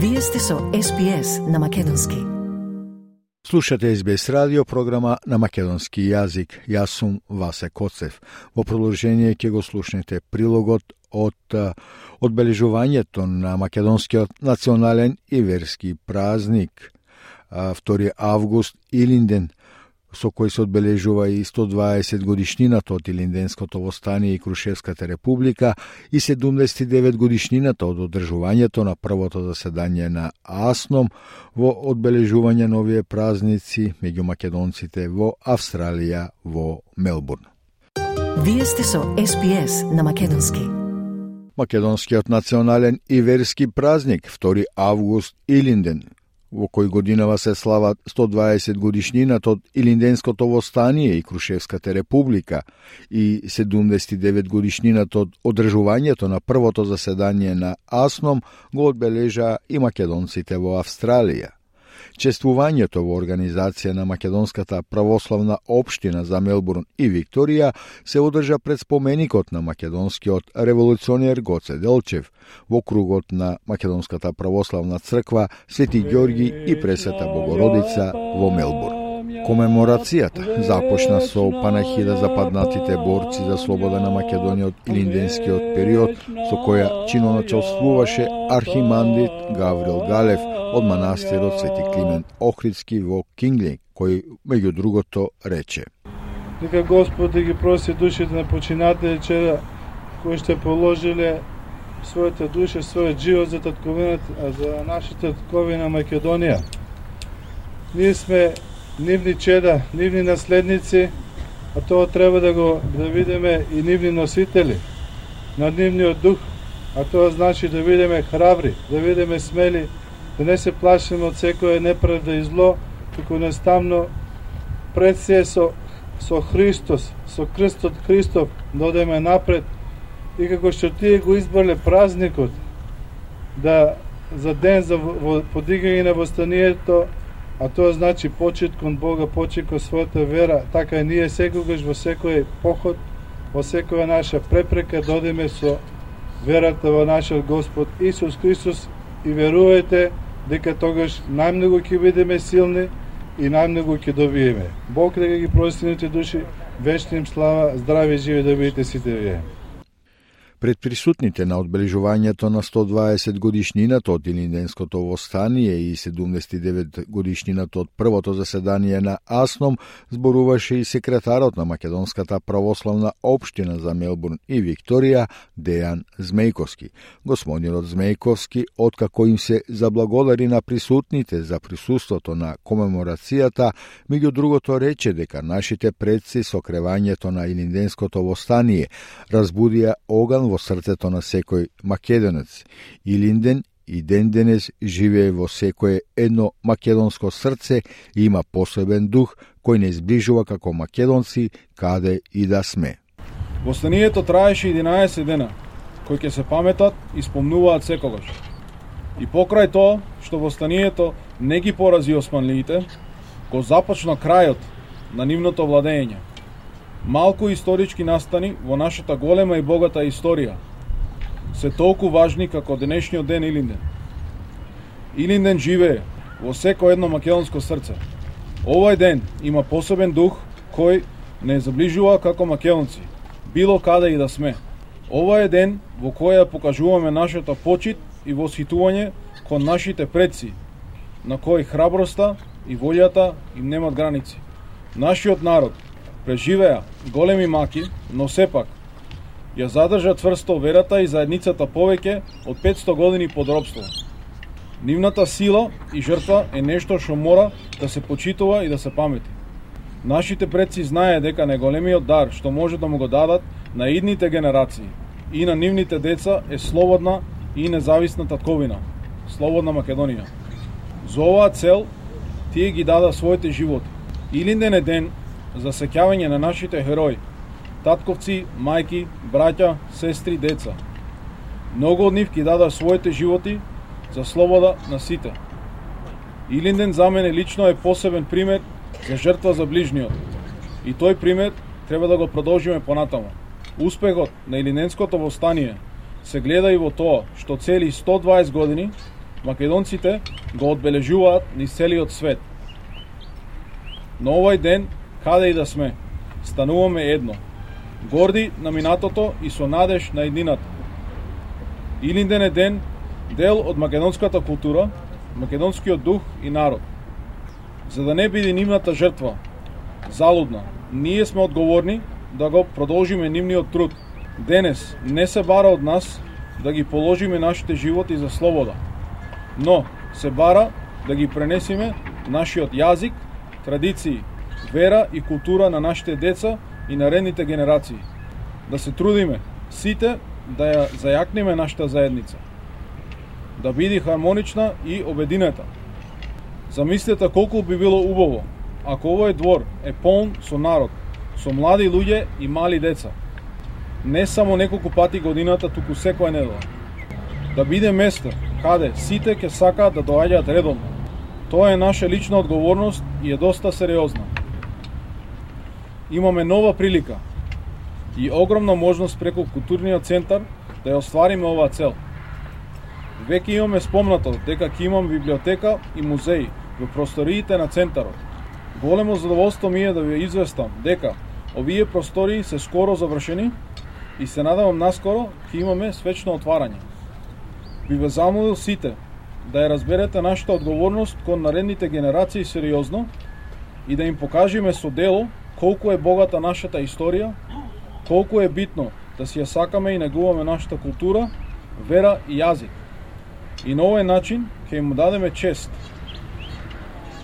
Вие сте со СПС на Македонски. Слушате СБС радио програма на македонски јазик. Јас сум Васе Коцев. Во продолжение ќе го слушнете прилогот од одбележувањето на македонскиот национален и верски празник 2 август Илинден со кој се одбележува и 120 годишнината од Илинденското востание и Крушевската република и 79 годишнината од одржувањето на првото заседање на АСНОМ во одбележување на овие празници меѓу македонците во Австралија во Мелбурн. Вие сте со СПС на Македонски. Македонскиот национален и верски празник 2 август Илинден во кој годинава се слават 120 годишнината од Илинденското востание и Крушевската република и 79 годишнината од одржувањето на првото заседание на АСНОМ го одбележа и македонците во Австралија. Чествувањето во организација на Македонската православна општина за Мелбурн и Викторија се одржа пред споменикот на македонскиот револуционер Гоце Делчев во кругот на Македонската православна црква Свети Ѓорги и Пресвета Богородица во Мелбурн. Комеморацијата започна со панахида за паднатите борци за слобода на Македонија од линденскиот период, со која чиноначалствуваше архимандрит Гаврил Галев од манастирот Свети Климент Охридски во Кингли, кој меѓу другото рече. Нека Господ да ги проси душите на починатели чеда кои што положиле своите души, својот живот за татковината, а за нашата татковина Македонија. Ние сме нивни чеда, нивни наследници, а тоа треба да го да видиме и нивни носители на нивниот дух, а тоа значи да видиме храбри, да видиме смели, да не се плашиме од секоја неправда и зло, туку наставно пред се со, со Христос, со крстот Христов, да одеме напред. И како што тие го избрале празникот, да за ден за подигање на востанието, а тоа значи почет кон Бога, почет кон својата вера, така и ние секогаш во секој поход, во секоја наша препрека додеме со верата во нашиот Господ Исус Христос и верувајте дека тогаш најмногу ќе бидеме силни и најмногу ќе добиеме. Бог да ги простините души, вечни им слава, здрави и живи да бидете сите вие. Пред присутните на одбележувањето на 120 годишнината од Илинденското востание и 79 годишнината од првото заседание на АСНОМ зборуваше и секретарот на Македонската православна општина за Мелбурн и Викторија Дејан Змејковски. Господинот Змејковски, откако им се заблагодари на присутните за присуството на комеморацијата, меѓу другото рече дека нашите предци со кревањето на Илинденското востание разбудија оган во срцето на секој македонец. Илинден и ден денес живее во секое едно македонско срце и има посебен дух кој не изближува како македонци каде и да сме. Востанието траеше 11 дена, кои ќе се паметат и спомнуваат секогаш. И покрај тоа, што востанието не ги порази османлиите, го започна крајот на нивното владење малку исторички настани во нашата голема и богата историја се толку важни како денешниот ден Илинден. Илинден живее во секо едно македонско срце. Овој ден има посебен дух кој не заближува како македонци, било каде и да сме. Ова е ден во кој ја покажуваме нашата почит и восхитување кон нашите предци, на кои храброста и волјата им немат граници. Нашиот народ преживеа големи маки, но сепак ја задржа тврсто верата и заедницата повеќе од 500 години под робство. Нивната сила и жртва е нешто што мора да се почитува и да се памети. Нашите предци знае дека најголемиот дар што може да му го дадат на идните генерации и на нивните деца е слободна и независна татковина, слободна Македонија. За оваа цел тие ги дада своите животи. Илинден е ден за сеќавање на нашите херои, татковци, мајки, браќа, сестри, деца. Многу од нив ги дада своите животи за слобода на сите. Илинден за мене лично е посебен пример за жртва за ближниот. И тој пример треба да го продолжиме понатаму. Успехот на Илинденското востание се гледа и во тоа што цели 120 години македонците го одбележуваат низ целиот свет. Но овој ден, каде и да сме, стануваме едно. Горди на минатото и со надеж на еднината. Илинден е ден, дел од македонската култура, македонскиот дух и народ. За да не биде нивната жртва залудна, ние сме одговорни да го продолжиме нивниот труд. Денес не се бара од нас да ги положиме нашите животи за слобода, но се бара да ги пренесиме нашиот јазик, традиции, вера и култура на нашите деца и наредните генерации. Да се трудиме сите да ја зајакниме нашата заедница. Да биде хармонична и обединета. Замислете колку би било убаво ако овој двор е полн со народ, со млади луѓе и мали деца. Не само неколку пати годината, туку секоја недела. Да биде место каде сите ќе сакаат да доаѓаат редовно. Тоа е наша лична одговорност и е доста сериозна. Имаме нова прилика и огромна можност преку културниот центар да ја оствариме оваа цел. Веќе имаме спомнато дека ќе имам библиотека и музеи во просториите на центарот. Големо задоволство ми е да ви известам дека овие простории се скоро завршени и се надавам наскоро ќе имаме свечно отварање. Би ве замолил сите да ја разберете нашата одговорност кон наредните генерации сериозно и да им покажеме со дело колку е богата нашата историја, колку е битно да си ја сакаме и негуваме нашата култура, вера и јазик. И на овој начин ќе им дадеме чест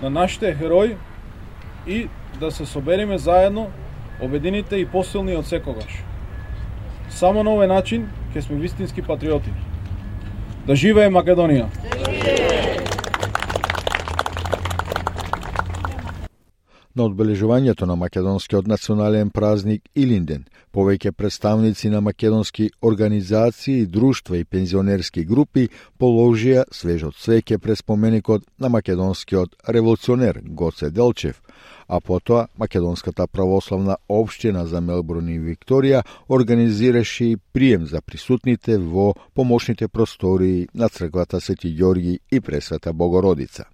на нашите херои и да се собериме заедно, обедините и посилни од секогаш. Само на овој начин ќе сме вистински патриоти. Да живее Македонија! На одбележувањето на македонскиот национален празник Илинден, повеќе представници на македонски организации, друштва и пензионерски групи положија свежот свеќе пред споменикот на македонскиот револуционер Гоце Делчев, а потоа Македонската православна општина за Мелбурн и Викторија организираше и прием за присутните во помошните простории на црквата Свети Ѓорги и Пресвета Богородица.